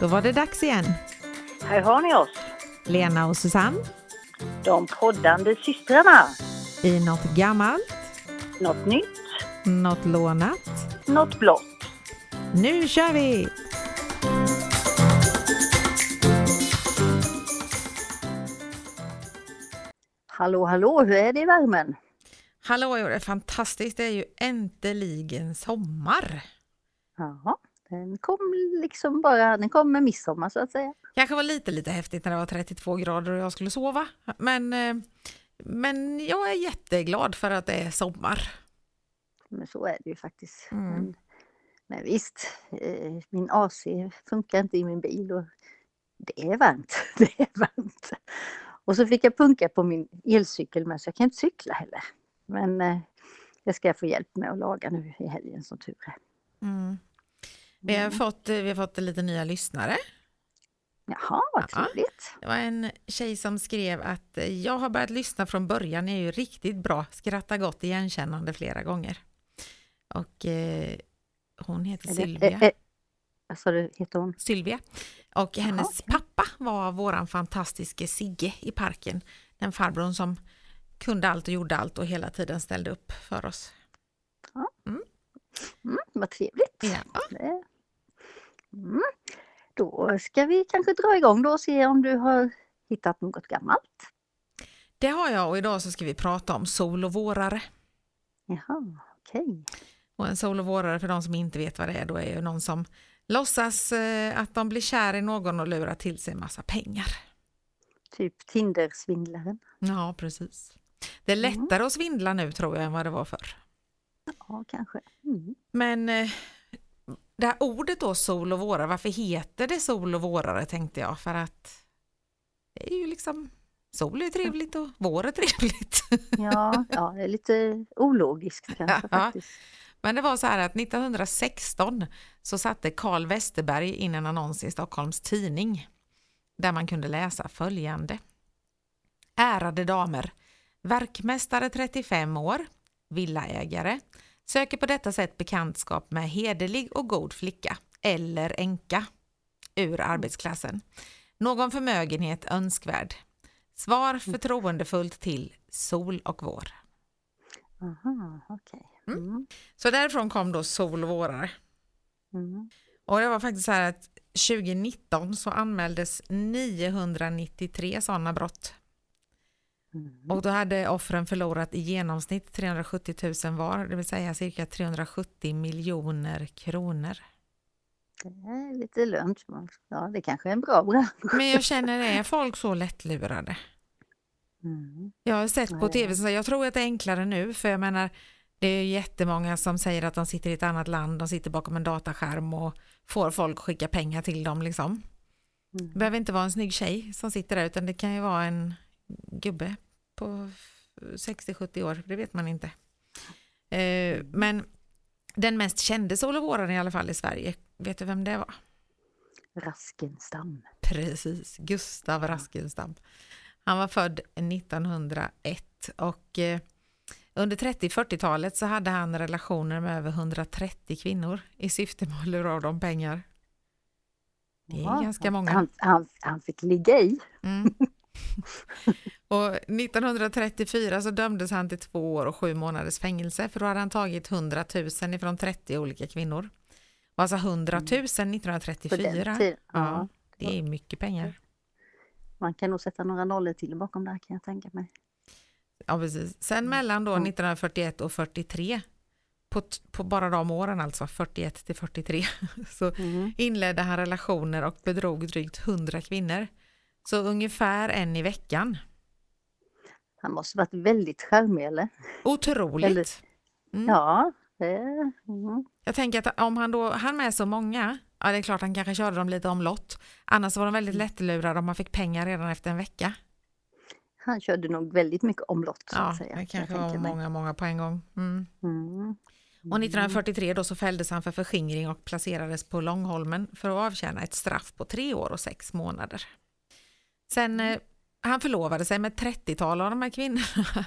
Då var det dags igen. Här har ni oss, Lena och Susanne de poddande systrarna. i något gammalt, Något nytt, något lånat. något blått. Nu kör vi! Hallå, hallå, hur är det i värmen? Hallå, det är fantastiskt. Det är ju äntligen sommar. Ja, den kom liksom bara, den kom med midsommar så att säga. Kanske var lite, lite häftigt när det var 32 grader och jag skulle sova. Men, eh, men jag är jätteglad för att det är sommar. Men så är det ju faktiskt. Mm. Men, men visst, eh, min AC funkar inte i min bil och det är varmt. Det är varmt. Och så fick jag punka på min elcykel med så jag kan inte cykla heller. Men eh, det ska jag få hjälp med att laga nu i helgen som tur är. Mm. Vi, har fått, vi har fått lite nya lyssnare. Jaha, vad Ja. trevligt. Det var en tjej som skrev att eh, jag har börjat lyssna från början, är ju riktigt bra, skrattar gott igenkännande flera gånger. Och eh, hon heter Sylvia. eh, eh, Vad sa du, heter hon? Sylvia. Och Jaha, hennes okej. pappa var våran fantastiske Sigge i parken. Den farbrorn som kunde allt och gjorde allt och hela tiden ställde upp för oss. Mm, vad trevligt. Ja. Det- Mm. Då ska vi kanske dra igång då och se om du har hittat något gammalt. Det har jag och idag så ska vi prata om sol och vårare. Jaha, okej. Och en sol och vårare för de som inte vet vad det är, då är ju någon som låtsas eh, att de blir kär i någon och lurar till sig en massa pengar. Typ Tindersvindlaren. Ja, precis. Det är Mm. lättare att svindla nu tror jag än vad det var förr. Ja, kanske. Mm. Men eh, det här ordet då, sol och vårare, varför heter det sol och vårare tänkte jag? För att det är ju liksom, sol är trevligt och vår är trevligt. Ja, ja, det är lite ologiskt kanske Ja. faktiskt. Men det var så här att 1916 så satte Carl Westerberg in en annons i Stockholms tidning där man kunde läsa följande. Ärade damer, verkmästare 35 år, villaägare, söker på detta sätt bekantskap med hederlig och god flicka eller änka ur arbetsklassen. Någon förmögenhet önskvärd. Svar förtroendefullt till sol och vår. Aha, okej. Mm. Så därifrån kom då sol och vårare. Mm. Och det var faktiskt så här att 2019 så anmäldes 993 sådana brott. Mm. Och då hade offren förlorat i genomsnitt 370 000 var, det vill säga cirka 370 miljoner kronor. Det är lite lönt. Ja, det kanske är en bra bransch. Men jag känner, är folk så lättlurade? Mm. Jag har sett på tv, så jag tror att det är enklare nu, för jag menar, det är jättemånga som säger att de sitter i ett annat land, de sitter bakom en dataskärm och får folk skicka pengar till dem liksom. Det Mm. behöver inte vara en snygg tjej som sitter där utan det kan ju vara en gubbe på 60-70 år, det vet man inte. Eh, men den mest kände sol och våraren i alla fall i Sverige, vet du vem det var? Raskenstam. Precis, Gustav Raskenstam. Han var född 1901 och eh, under 30-40-talet så hade han relationer med över 130 kvinnor i syfte att lura av dem pengar. Det är Ja, ganska många. Han, han, han fick ligga i. Mm. och 1934 så dömdes han till två år och sju månaders fängelse för då hade han tagit 100 000 ifrån 30 olika kvinnor. Och alltså 100 000 På den 1934, tiden. ja, Ja. det är mycket pengar. Man kan nog sätta några nollor till bakom där kan jag tänka mig. Ja, precis. Sen mellan då Mm. 1941 och 43, på, på bara de åren alltså, 41 till 43, så Mm. inledde han relationer och bedrog drygt 100 kvinnor. Så ungefär en i veckan. Han måste varit väldigt charmig eller? Otroligt. Eller- Mm. Ja. Mm. Jag tänker att om han då han med så många, ja det är klart han kanske körde dem lite omlott. Annars var de väldigt Mm. lättlurade om man fick pengar redan efter en vecka. Han körde nog väldigt mycket omlott så Ja, att säga. det kanske var tänka mig. många, många på en gång. Mm. Mm. Och 1943 då så fälldes han för förskingring och placerades på Långholmen för att avtjäna ett straff på tre år och sex månader. Sen eh, han förlovade sig med ett 30-tal av de här kvinnorna.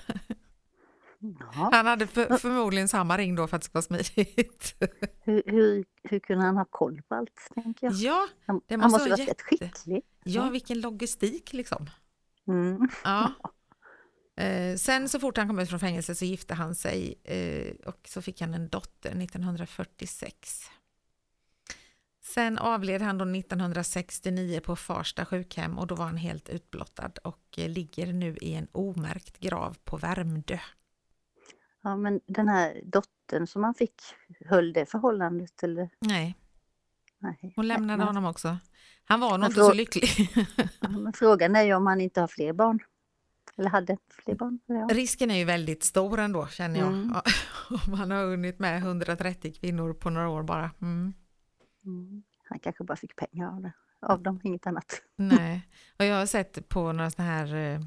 Ja. Han hade för, förmodligen samma ring då för att det ska vara smidigt. Hur, hur, hur kunde han ha koll på allt, tänker jag? Ja, Han, det han måste måste vara vara rätt jätte- skicklig. ja vilken logistik liksom. Mm. Ja. Eh, sen så fort han kom ut från fängelse så gifte han sig eh, och så fick han en dotter 1946. Sen avled han då 1969 på Farsta sjukhem och då var han helt utblottad och eh, ligger nu i en omärkt grav på Värmdö. Ja, men den här dottern som han fick, höll det förhållandet eller? Nej, Nej. hon lämnade men, honom också. Han var nog inte så lycklig. ja, frågan är ju om han inte har fler barn. Eller hade fler barn. Ja. Risken är ju väldigt stor ändå känner jag. Mm. Om han har hunnit med 130 kvinnor på några år bara. Mm. Mm. Han kanske bara fick pengar av, det, av dem, inget annat. Nej, och jag har sett på några sådana här eh,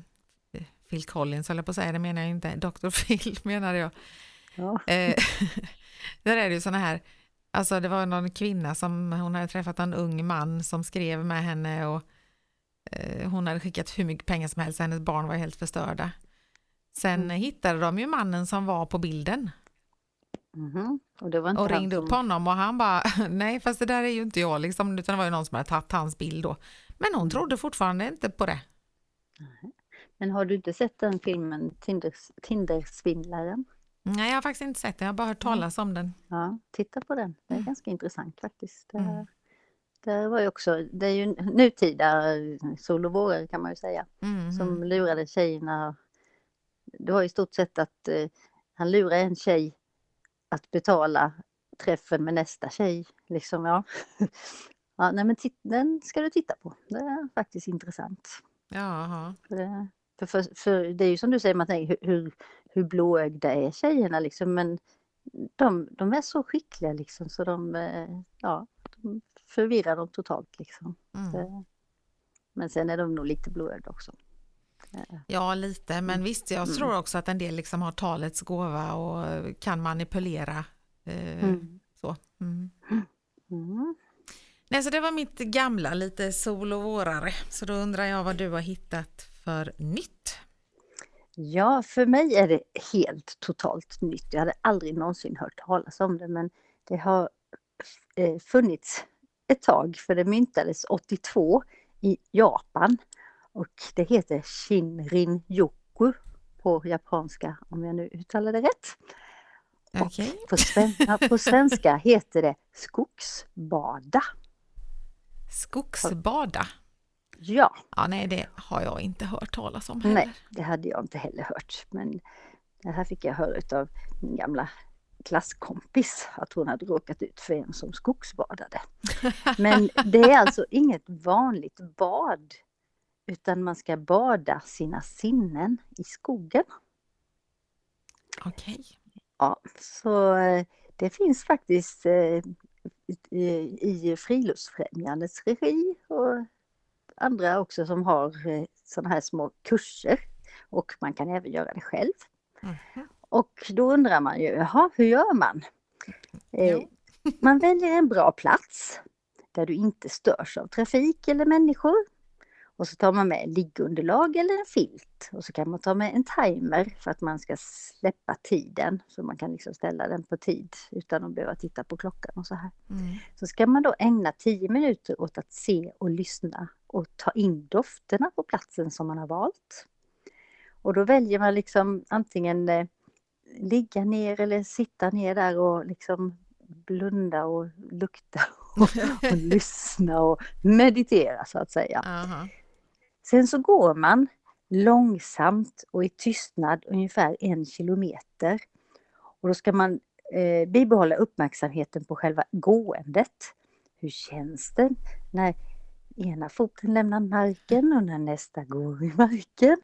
Phil Collins, höll jag på att säga, det menar jag inte, Dr. Phil menade jag. Ja. Eh, där är det ju sådana här, alltså det var någon kvinna som, hon hade träffat en ung man som skrev med henne och eh, hon hade skickat hur mycket pengar som helst, hennes barn var helt förstörda. Sen Mm. hittade de ju mannen som var på bilden Mhm. Och det var inte och ringde som... upp honom och han bara, nej fast det där är ju inte jag liksom, utan det var ju någon som hade tagit hans bild då. Men hon Mm. trodde fortfarande inte på det. Men har du inte sett den filmen Tinders, Tindersvindlaren? Nej, jag har faktiskt inte sett den, jag har bara hört talas om den. Ja, titta på den. Det är Mm. ganska intressant faktiskt. Det, Mm. det var ju också, det är ju nutida eh, sol och vårare kan man ju säga, Mm. som lurade tjejerna. Det var i stort sett att eh, han lurade en tjej betala träffen med nästa tjej. Liksom, ja. ja, nej, men den ska du titta på. Det är faktiskt intressant. Jaha. För för, för, det är ju som du säger, man tänker hur, hur, blåögda är tjejerna liksom, men de, de är så skickliga liksom så de, eh, ja, de förvirrar dem totalt liksom. Mm. Men sen är de nog lite blåögda också. Ja, lite, men visst, jag Mm. tror också att en del liksom har talets gåva och kan manipulera. Eh, Mm. Så. Mm. Mm. Nej, så det var mitt gamla, lite sol och vårare. Så då undrar jag vad du har hittat för nytt. Ja, för mig är det helt totalt nytt. Jag hade aldrig någonsin hört talas om det, men det har eh, funnits ett tag, för det myntades 82 i Japan och det heter Shinrin-yoku på japanska, om jag nu uttalar det rätt. Och Okej. på, sven ja, på svenska heter det skogsbada. Skogsbada. Ja, Ja, nej, det har jag inte hört talas om heller. nej, det hade jag inte heller hört, men det här fick jag höra av min gamla klasskompis att hon hade råkat ut för en som skogsbadade. Men det är alltså inget vanligt bad utan man ska bada sina sinnen i skogen. Okej. Ja, så eh, det finns faktiskt eh, i Friluftsfrämjandets regi och andra också som har eh, sådana här små kurser och man kan även göra det själv. Mhm. Och då undrar man ju, jaha, hur gör man? Jo. man väljer en bra plats där du inte störs av trafik eller människor. Och så tar man med liggunderlag eller en filt. Och så kan man ta med en timer för att man ska släppa tiden. Så man kan liksom ställa den på tid utan att behöva titta på klockan och så här. Mm. Så ska man då ägna 10 minuter åt att se och lyssna och ta in dofterna på platsen som man har valt. Och då väljer man liksom antingen eh, ligga ner eller sitta ner där och liksom blunda och lukta och, och lyssna och meditera så att säga. Aha. Sen så går man långsamt och i tystnad ungefär en kilometer. Och då ska man eh, bibehålla uppmärksamheten på själva gåendet. Hur känns det när ena foten lämnar marken och när nästa går i marken?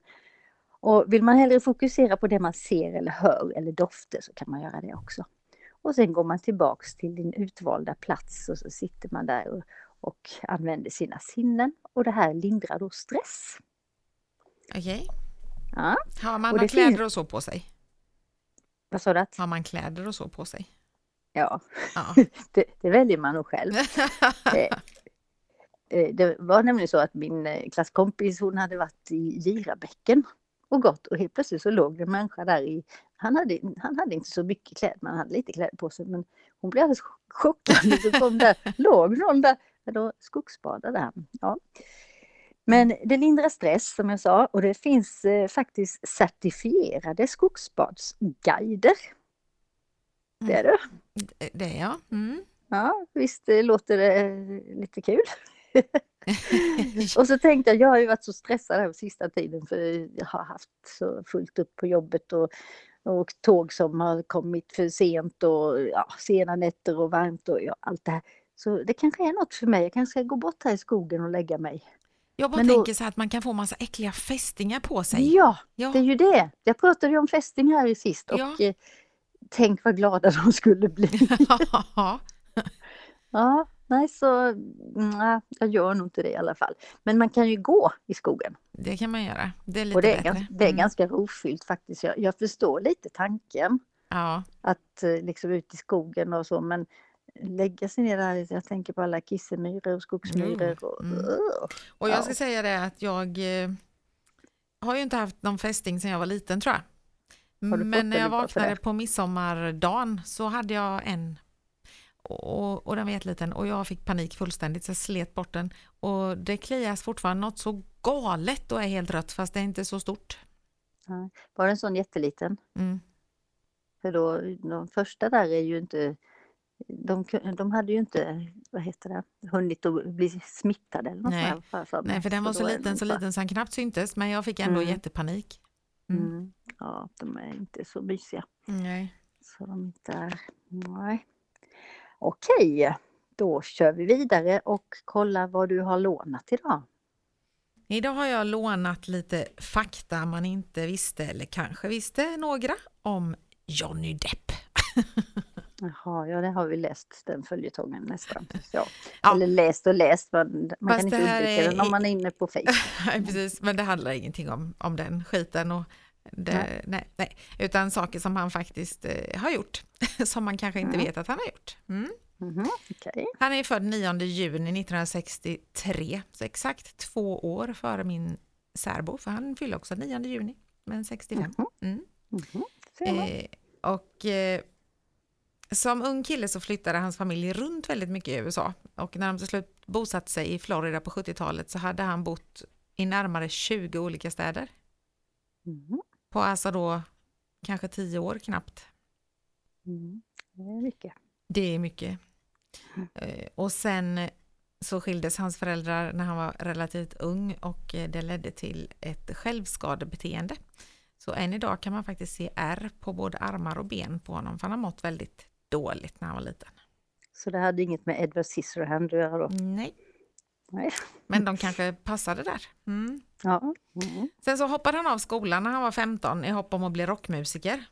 Och vill man hellre fokusera på det man ser eller hör eller dofter så kan man göra det också. Och sen går man tillbaks till din utvalda plats och så sitter man där och, och använder sina sinnen. Och det här lindrar då stress. Okej. Ja, Har man Och kläder finns- och så på sig? vad sa du? Att? Har man kläder och så på sig? Ja, Ja. det, det väljer man nog själv. Eh, eh, Det var nämligen så att min eh, klasskompis hon hade varit i Girabäcken och gått och helt plötsligt så låg det en människa där i, han hade, han hade inte så mycket kläder, men han hade lite kläder på sig, men hon blev alldeles chockad. Så kom där, låg någon där, då skogsbadade han. Ja. Men det lindrar stress som jag sa och det finns eh, faktiskt certifierade skogsbadsguider. Det är det. Det- Det är jag. Mm. Ja, visst eh, låter det lite kul. och så tänkte jag, jag har ju varit så stressad här på sista tiden för jag har haft så fullt upp på jobbet och, och tåg som har kommit för sent och ja, sena nätter och varmt och ja, allt det här. Så det kanske är något för mig, jag kanske ska gå bort här i skogen och lägga mig. Jag bara Men då- tänker så här att man kan få massa äckliga fästingar på sig. Ja, Ja. det är ju det. Jag pratade ju om fästing här i sist och Ja. eh, tänk vad glada de skulle bli. Ja. Nej så nej, jag gör nog inte det i alla fall. Men man kan ju gå i skogen det kan man göra. Det är lite och det är, bättre. ganska, det är Mm. ganska rofyllt faktiskt. Jag, jag förstår lite tanken Ja. att eh, liksom ut i skogen och så men lägga sig ner där, jag tänker på alla kissemyror och skogsmyror. Och, Mm. Och jag Ja. ska säga det att jag eh, har ju inte haft någon fästing sedan jag var liten tror jag. Men när jag vaknade på midsommardagen så hade jag en och, och den var jätteliten och jag fick panik fullständigt så jag slet bort den. Och det klias fortfarande något så galet och är helt rött fast det är inte så stort. Ja. Var det en sån jätteliten? Mm. För då, de första där är ju inte de, de hade ju inte, vad heter det, hunnit att bli smittade eller något Nej. för mig. Nej för den var så är liten så liten så han knappt syntes men jag fick ändå Mm. jättepanik. Mm. Mm. Ja, de är inte så mysiga. Nej. Så de inte är, nej. Okej, då kör vi vidare och kollar vad du har lånat idag. Idag har jag lånat lite fakta man inte visste eller kanske visste några om Johnny Depp. Jaha, ja det har vi läst den följetongen nästan. Ja. Ja. Eller läst och läst, man, man kan inte undvika är den om man är inne på Facebook. Precis, men det handlar ingenting om, om den skiten. Och det, nej. Nej. Nej, utan saker som han faktiskt eh, har gjort, som man kanske inte Mm. vet att han har gjort. Mm. Mhm, Okej, Han är född 9 juni 1963, så exakt två år före min särbo, för han fyller också 9 juni, men 65. Mhm. Mm. Mhm, ser man. Eh, och eh, som ung kille så flyttade hans familj runt väldigt mycket i USA. Och när de till slut bosatte sig i Florida på 70-talet så hade han bott i närmare 20 olika städer. Mhm, På alltså då kanske 10 år knappt. mm. Det är mycket. Det är mycket. Eh, och sen så skildes hans föräldrar när han var relativt ung och eh, det ledde till ett självskadebeteende. Så än idag kan man faktiskt se ärr på både armar och ben på honom för han har mått väldigt dåligt när han var liten. Så det hade inget med Edward Scissorhand att göra då? Nej, Nej. men de kanske passade där. Mm. Ja. Mm. Sen så hoppade han av skolan när han var 15 i hopp om att bli rockmusiker.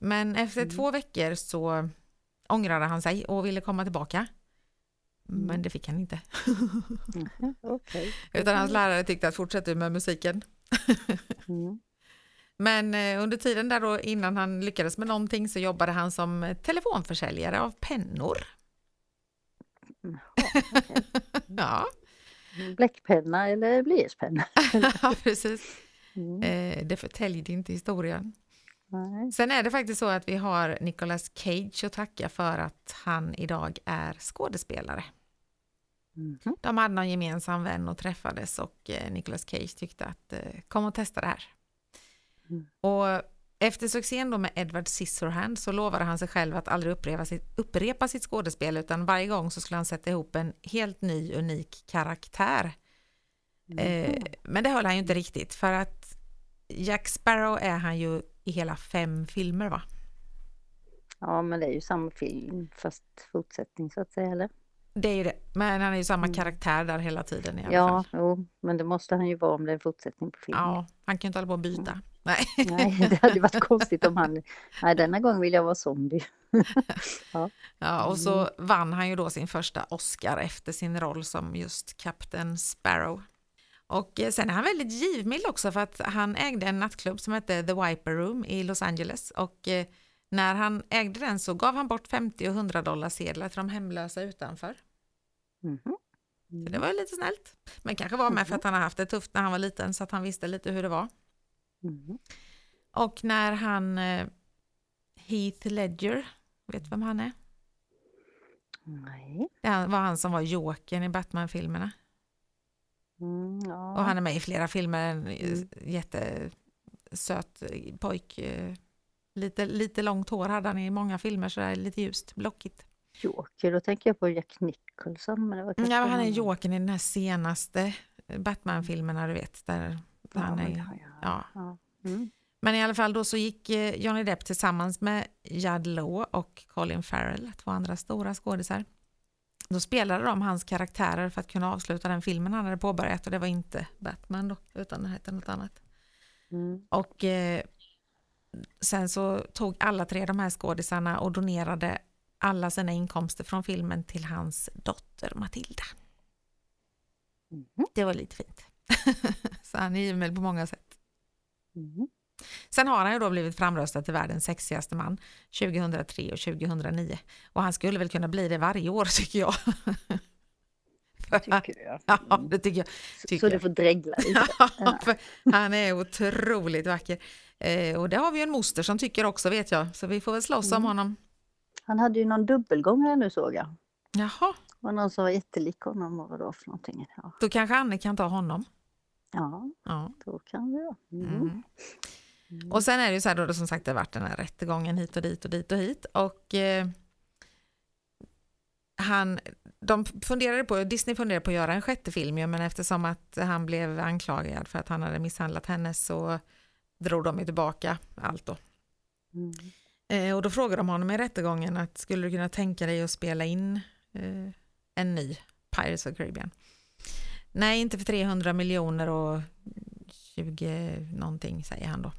Men efter Mm. två veckor så ångrade han sig och ville komma tillbaka. Men Mm. det fick han inte. Okej. Utan hans lärare tyckte att fortsätt du med musiken. Mm. Men eh, under tiden där då innan han lyckades med någonting så jobbade han som telefonförsäljare av pennor. Jaha, okej. Ja, Bläckpenna eller blyertspenna? precis. Mm. Eh, det förtäljer inte historien. Nej. Sen är det faktiskt så att vi har Nicolas Cage att tacka för att han idag är skådespelare. Mhm. De hade någon gemensam vän och träffades och eh, Nicolas Cage tyckte att kom och testa det här. Mm. Och efter succén då med Edward Scissorhand så lovade han sig själv att aldrig upprepa sitt, upprepa sitt skådespel utan varje gång så skulle han sätta ihop en helt ny unik karaktär. Eh, Mhm. men det höll han ju inte riktigt för att Jack Sparrow är han ju i hela fem filmer va? Ja, men det är ju samma film fast fortsättning så att säga, eller? Det är ju det, men han är ju samma Mm. karaktär där hela tiden i alla Ja, fall. jo, men det måste han ju vara om det är en fortsättning på filmen. Ja, han kan ju inte hålla på och byta. Nej. Nej, det hade varit konstigt om han... Nej, denna gång vill jag vara zombie. Ja, och så vann han ju då sin första Oscar efter sin roll som just Captain Sparrow. Och eh, sen är han väldigt givmild också för att han ägde en nattklubb som hette The Wiper Room i Los Angeles och eh, när han ägde den så gav han bort 50 och 100 dollar sedlar till de hemlösa utanför. Mhm. Så det var ju lite snällt. Men kanske var med för att han har haft det tufft när han var liten så att han visste lite hur det var. Mm. Och när han eh, Heath Ledger, vet vem han är? Nej. Det var han som var Jokern i Batman-filmerna. Mm, ja. Och han är med i flera filmer, en Mm. jättesöt pojk. eh, Lite, lite långt hår hade han i många filmer, så där lite ljust, blockigt. Joker, då tänker jag på Jack Nicholson. Men det var kanske Ja, han är Jokern i den här senaste Batman-filmerna, du vet. Där han men är, ja. Mm. Men i alla fall då så gick eh, Johnny Depp tillsammans med Judd Law och Colin Farrell, två andra stora skådisar. Då spelade de hans karaktärer för att kunna avsluta den filmen han hade påbörjat och det var inte Batman då, utan det hette något annat. Mm. Och eh, sen så tog alla tre de här skådisarna och donerade alla sina inkomster från filmen till hans dotter Matilda. Mhm. Det var lite fint. Så han är givmild på många sätt. Mm. Sen har han ju då blivit framröstad till världens sexigaste man 2003 och 2009. Och han skulle väl kunna bli det varje år tycker jag. Tycker jag. ja, Mm. det tycker jag. Så, tycker så jag. det får dregla lite. Ja, han är otroligt vacker. Eh, och det har vi en moster som tycker också vet jag. Så vi får väl slåss om Mm. honom. Han hade ju någon dubbelgångare nu såg jag. Jaha, Det var någon som var jättelik honom och vad då för någonting. Ja, då kanske Anne kan ta honom. Ja Ja. då kan då. Mm. Mm. Mm. Och sen är det ju så här då det som sagt det har varit den här rättegången hit och dit och dit och hit. Och eh, han, de funderade på, Disney funderade på att göra en sjätte film ju, men eftersom att han blev anklagad för att han hade misshandlat henne så drog de ju tillbaka allt då. Mm. Eh, och då frågade de honom i rättegången att skulle du kunna tänka dig att spela in eh, en ny Pirates of Caribbean? Nej, inte för 300 miljoner och 20 någonting säger han då.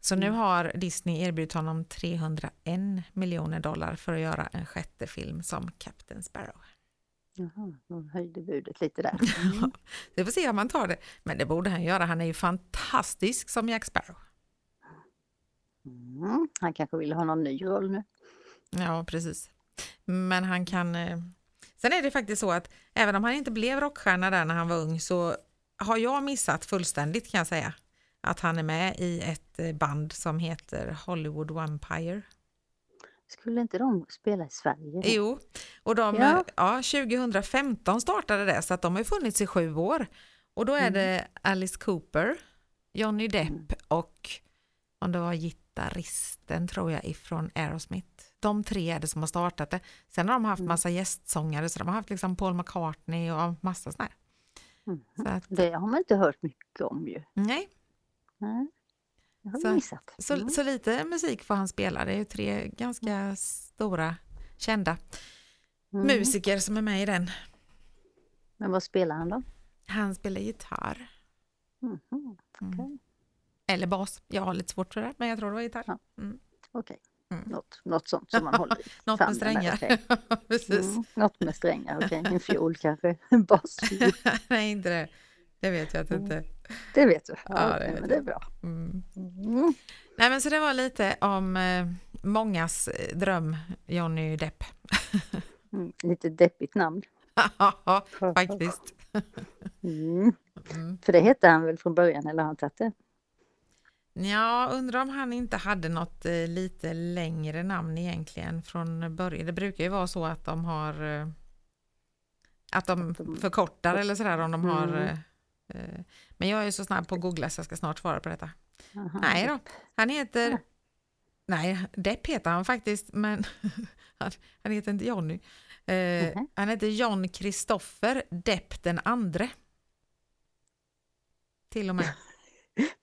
Så nu Mm. har Disney erbjudit honom 301 miljoner dollar för att göra en sjätte film som Captain Sparrow. Jaha, de höjde budet lite där. Mm. Vi får se om han tar det. Men det borde han göra. Han är ju fantastisk som Jack Sparrow. Mm. Han kanske vill ha någon ny roll nu. Ja, precis. Men han kan... Sen är det faktiskt så att även om han inte blev rockstjärna där när han var ung så har jag missat fullständigt kan jag säga att han är med i ett eh, band som heter Hollywood Vampire. Skulle inte de spela i Sverige? Jo, och de, Ja. ja. 2015 startade det så att de har funnits i sju år. Och då är Mm. det Alice Cooper, Johnny Depp Mm. och om det var gitarristen tror jag ifrån Aerosmith. De tre är det som har startat det. Sen har de haft Mm. massa gästsångare så de har haft liksom Paul McCartney och massa sådär. Mm. Så att, Det har man inte hört mycket om ju. nej, Nej, det har Så- missat. så, Mm. så lite musik får han spela. Det är ju tre ganska stora kända Mm. musiker som är med i den. Men vad spelar han då? Han spelar gitarr. Mhm, Mm. Okej. Eller bas. Jag har lite svårt för det, men jag tror det var gitarr. Ja. Mm. Okej, Mm. något, något sånt som man håller i. Något med strängar. Precis. Mm. Något med strängar, okej. En fiol kanske. En basfiol. Nej, inte det. Det vet jag att Mm. inte. Det vet du. Ja, Ja, det vet men det är bra. Mm. Mm. Nej, men så det var lite om eh, mångas eh, dröm, Johnny Depp. Mm. Lite deppigt namn. Faktiskt. Mm. Mm. För det hette han väl från början, eller har han tagit det? Ja, undrar om han inte hade något eh, lite längre namn egentligen från början. Det brukar ju vara så att de har eh, att de förkortar eller sådär om de har Mm. eh, men jag är så snabb på att googla så jag ska snart svara på detta. Aha. Nej då, han heter. Nej, Depp heter han faktiskt men han, han heter inte Johnny. Eh, Mhm. Han heter John Kristoffer Depp den andre. Till och med.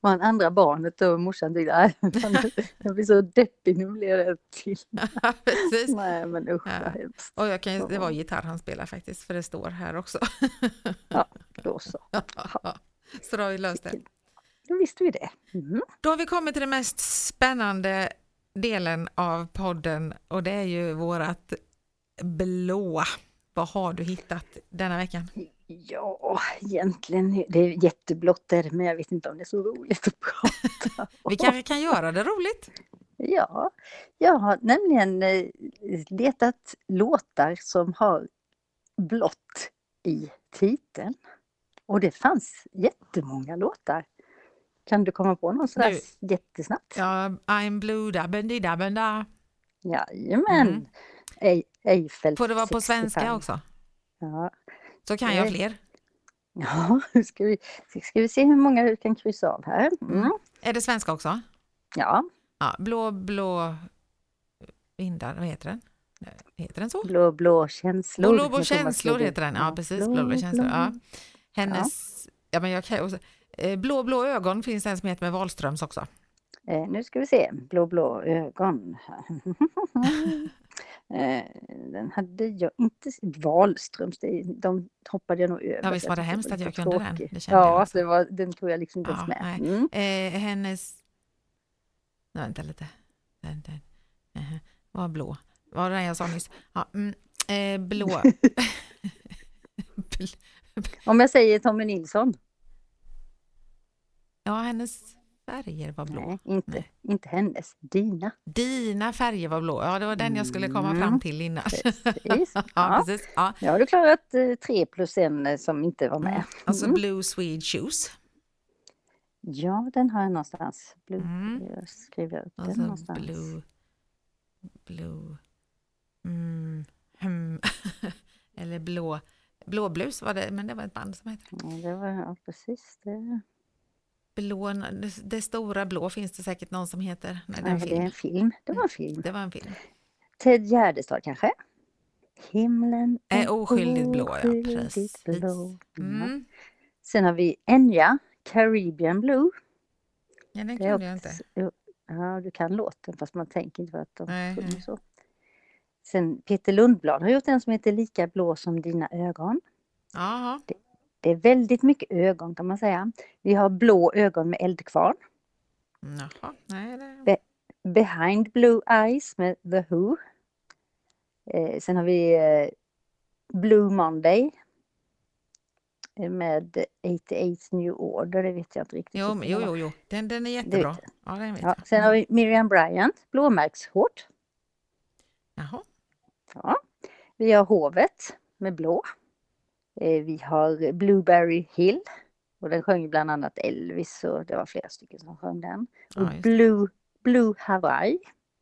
Var han andra barnet och morsan tyckte "Nej, fan, jag blir så deppig, nu blir det till. Precis. Nej men usch Ja. vad hemskt. Och jag kan, ju- det var gitarr han spelar faktiskt, för det står här också. Då så. Så då har vi löst det. Då visste vi det. Mm. Då har vi kommit till den mest spännande delen av podden och det är ju vårat blåa. Vad har du hittat denna veckan? Ja, egentligen, det är jätteblått där, men jag vet inte om det är så roligt att prata. Vi kanske kan göra det roligt? Ja, jag har nämligen eh, letat låtar som har blått i titeln. Och det fanns jättemånga låtar. Kan du komma på någon sådär Du- jättesnabbt? Ja, I'm blue dabben dabben da. Jajamän! Mm. Eiffel Får det vara på 65. svenska också? Ja. Så kan jag fler. Ja, ska vi, ska vi se hur många du kan kryssa av här. Mm. Är det svenska också? Ja, Ja, blå, blå vindar, vad heter den? Heter den så? Blå blå känslor. Blå, blå känslor heter den. Ja, precis. Blå, blå känslor. Ja. Hennes, ja. men jag kan, också, eh, blå, blå ögon finns en som heter med Wahlströms också. Eh, nu ska vi se, blå blå ögon. eh, den hade jag inte, Wahlströms, de hoppade jag nog över. Ja, visst var det hemskt att jag kunde den. Det ja, också. det var, den tog jag liksom inte Ja, ens med. Mm. Eh, hennes... Nej, vänta lite. Den, den. Uh, var blå. Var det den jag sa nyss? Ja, mm, eh, blå. Bl- Om jag säger Tommy Nilsson? ja, hennes färger var blå. Nej, inte, Nej. inte hennes, dina. Dina färger var blå. Ja, det var den jag skulle komma Mm, fram till innan. Precis. ja, Ja. precis. Ja. Nu har du klarat eh, tre plus en eh, som inte var med. Mm. Alltså Mm. Blue Swede Shoes. Ja, den har jag någonstans. Blue, Mm. Jag skriver upp den Alltså någonstans. Blue... Blue... Mm, hmm. Eller blå... Blåblus var det, men det var ett band som hette Ja, det var, ja, precis. Det, Blå, det, det stora blå finns det säkert någon som heter. Nej, det är en det film. en film. Det var en film. Det var en film. Ted Gärdestad kanske? Himlen Är oskyldigt blå, ja, oskyldigt precis. blå. Ja. Mm. Sen har vi Enya, Caribbean Blue. Ja, den Det kunde jag inte. Ja, du kan låten fast man tänker inte på att de sjunger så. Sen Peter Lundblad har gjort en som heter Lika blå som dina ögon. Jaha. Det är väldigt mycket ögon kan man säga. Vi har blå ögon med eldkvarn. Jaha. Nej, det... Be- Behind Blue Eyes med The Who. Eh, sen har vi eh, Blue Monday. eh, Med 88 New Order, det vet jag inte riktigt. Jo, men- jo, det jo, jo. Den, den är Det jättebra. Ja, den vet Ja, jag. sen har vi Miriam Bryant, blåmärkshårt. Jaha. Ja. Vi har Hovet med blå. Eh, Vi har Blueberry Hill. Och den sjöng bland annat Elvis och det var flera stycken som sjöng den. Ja, Och det. Blue, Blue Hawaii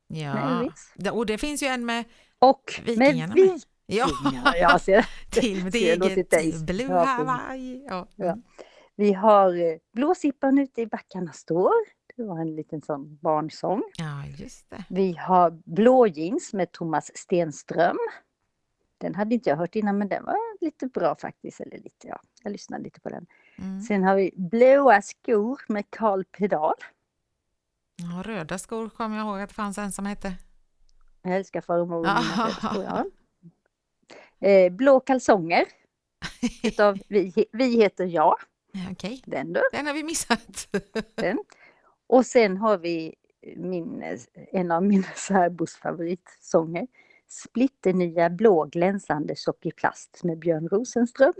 med Ja. Elvis. Och det finns ju en med Och Vikingarna med med. Ja. Ja, ser, till mitt eget. Blue Ja, Hawaii. Ja. Ja. Vi har eh, Blåsippan ute i backarna står. Det var en liten sån barnsång. ja, just det. Vi har Blå jeans med Thomas Stenström. Den hade inte jag hört innan men den var lite bra faktiskt. Eller lite, ja, jag lyssnade lite på den. Mm. Sen har vi Blåa skor med Karl Pedal. Ja, röda skor kommer jag ihåg att det fanns en som hette. Jag älskar farmor Ja. eh, Blå kalsonger utav vi, vi heter jag. Ja, Okej, Den du. den har vi missat. Den. Och sen har vi min, en av mina särbos favoritsånger. Splitternya blå glänsande tjock i plast med Björn Rosenström.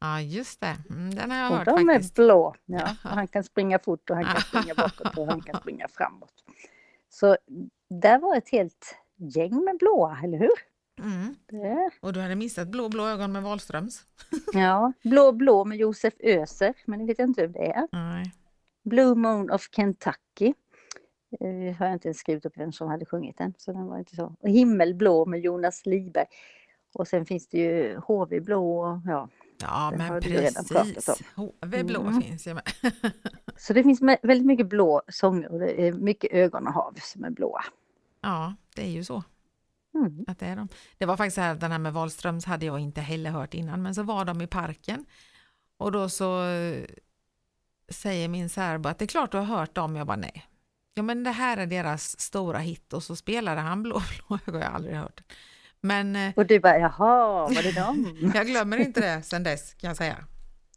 Ja, just det. Mm, den har jag Och hört de faktiskt. är blå. Ja, han kan springa fort och han kan springa bakåt och han kan springa framåt. Så där var ett helt gäng med blåa, eller hur? Mm. Och du hade missat Blå blå ögon med Wahlströms. ja, blå blå med Josef Öser, men det vet jag inte vem det är. Nej. Blue Moon of Kentucky. Eh, har inte ens skrivit upp vem som hade sjungit den. Så den var inte så. Och Himmelblå med Jonas Liberg. Och sen finns det ju HV Blå. och- Ja. Ja, men precis. HV blå Mm. finns ju med. Så det finns väldigt mycket blå sånger och det är mycket ögon och hav som är blåa. Ja, det är ju så. Mm. Att det, är de. det var faktiskt så här, den här med Wahlströms hade jag inte heller hört innan, men så var de i parken och då så eh, säger min särbo att det är klart du har hört dem. Jag bara nej. Ja men det här är deras stora hit och så spelade han blå blå ögon, jag har aldrig hört. Men eh, Och du bara, jaha, var det dem? jag glömmer inte det sen dess kan jag säga.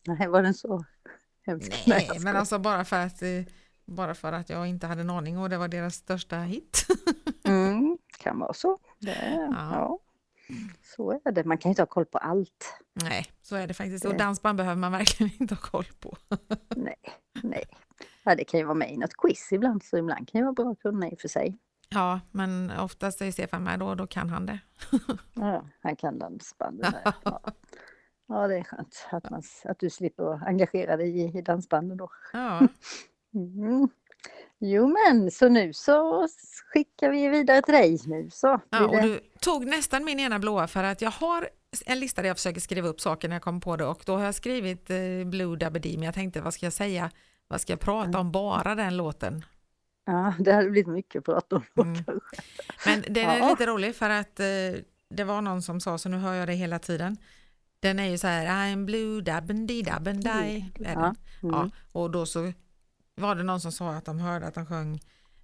Nej, var den så hemsk? Nej, men alltså bara för att eh, bara för att jag inte hade en aning och det var deras största hit. Mm, kan vara så. Det, Ja. ja. Så är det. Man kan ju inte ha koll på allt. Nej, så är det faktiskt. Och dansband behöver man verkligen inte ha koll på. Nej, nej. Ja, det kan ju vara med i något quiz ibland, så ibland kan det vara bra att kunna i och för sig. Ja, men oftast är Stefan med då, då kan han det. Ja, han kan dansbanden. Ja. ja, det är skönt att, man, att du slipper engagera dig i, i dansbanden då. Ja, Mm. Jo men så nu så skickar vi vidare till dig nu så. Ja, och du tog nästan min ena blåa för att jag har en lista där jag försöker skriva upp saker när jag kommer på det och då har jag skrivit eh, Blue Dabba men jag tänkte vad ska jag säga? Vad ska jag prata om? Bara den låten? Ja, det hade blivit mycket prat om då Mm. kanske. Men den är Ja. lite rolig för att eh, det var någon som sa, så nu hör jag det hela tiden. Den är ju så här, I'm blue dabben di dabben Ja. Ja, mm. och då så var det någon som sa att de hörde att de sjöng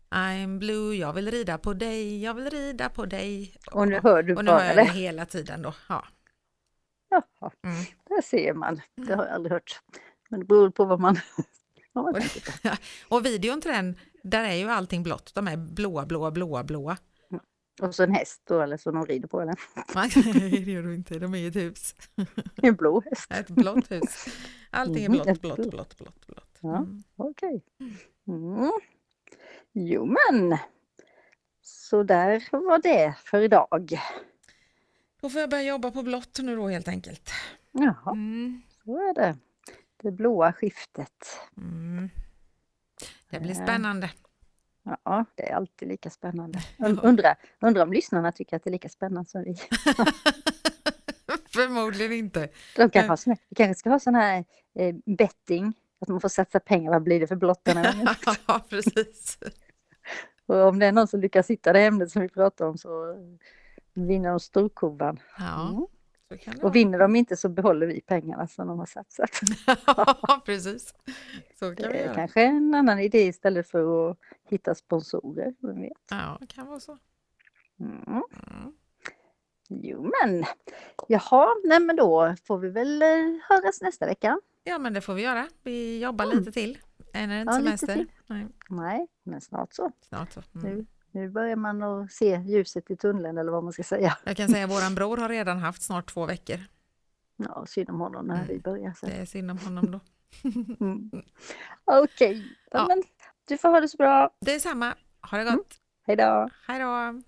I'm blue, jag vill rida på dig, jag vill rida på dig. Och nu hör du och nu hör jag det det. hela tiden då. Ja. Jaha, Mm. där ser man. Det har jag aldrig hört. Men det beror på vad man, man Och- videon till den, där är ju allting blått. De är blåa, blåa, blåa, blåa. Och så en häst då, eller så de rider på eller? Man- det gör du inte, de är i ett hus. En blå häst. Ett blått hus. Allting är blått, ett blått, blått. blått, blått. Ja. Mm. Okej. Mm. Jo men. Så där var det för idag. Då får jag börja jobba på blått nu då helt enkelt. Jaha, Mm. så är det. Det blåa skiftet. Mm. Det blir Eh. spännande. Ja, det är alltid lika spännande. Und- Undrar undra om lyssnarna tycker att det är lika spännande som vi. Förmodligen inte. De kanske, Nej. har sån här, vi kanske ska ha sån här eh, betting, att man får satsa pengar, vad blir det för blått ja, precis. Och om det är någon som lyckas hitta det ämnet som vi pratar om så vinner de storkovan. Ja, Mm. Och vinner de inte så behåller vi pengarna som de har satsat. Ja, precis. Så kan Det är kanske en annan idé istället för att hitta sponsorer. Vem vet? Ja, det kan vara så. Mm. Mm. Jo men, jaha, nej men då får vi väl eh, höras nästa vecka. Ja, men det får vi göra. Vi jobbar Mm. lite till. Än är det inte Ja, semester. Nej, Nej, men snart så. snart så. Mm. Nu, nu börjar man att se ljuset i tunneln eller vad man ska säga. Jag kan säga att våran bror har redan haft snart två veckor. Ja, synd om honom när vi börjar. Så. Det är synd om honom då. Mm. Okej, ja. Ja. du får ha det så bra. Det är samma. Ha det gott. Hej då! Hej då!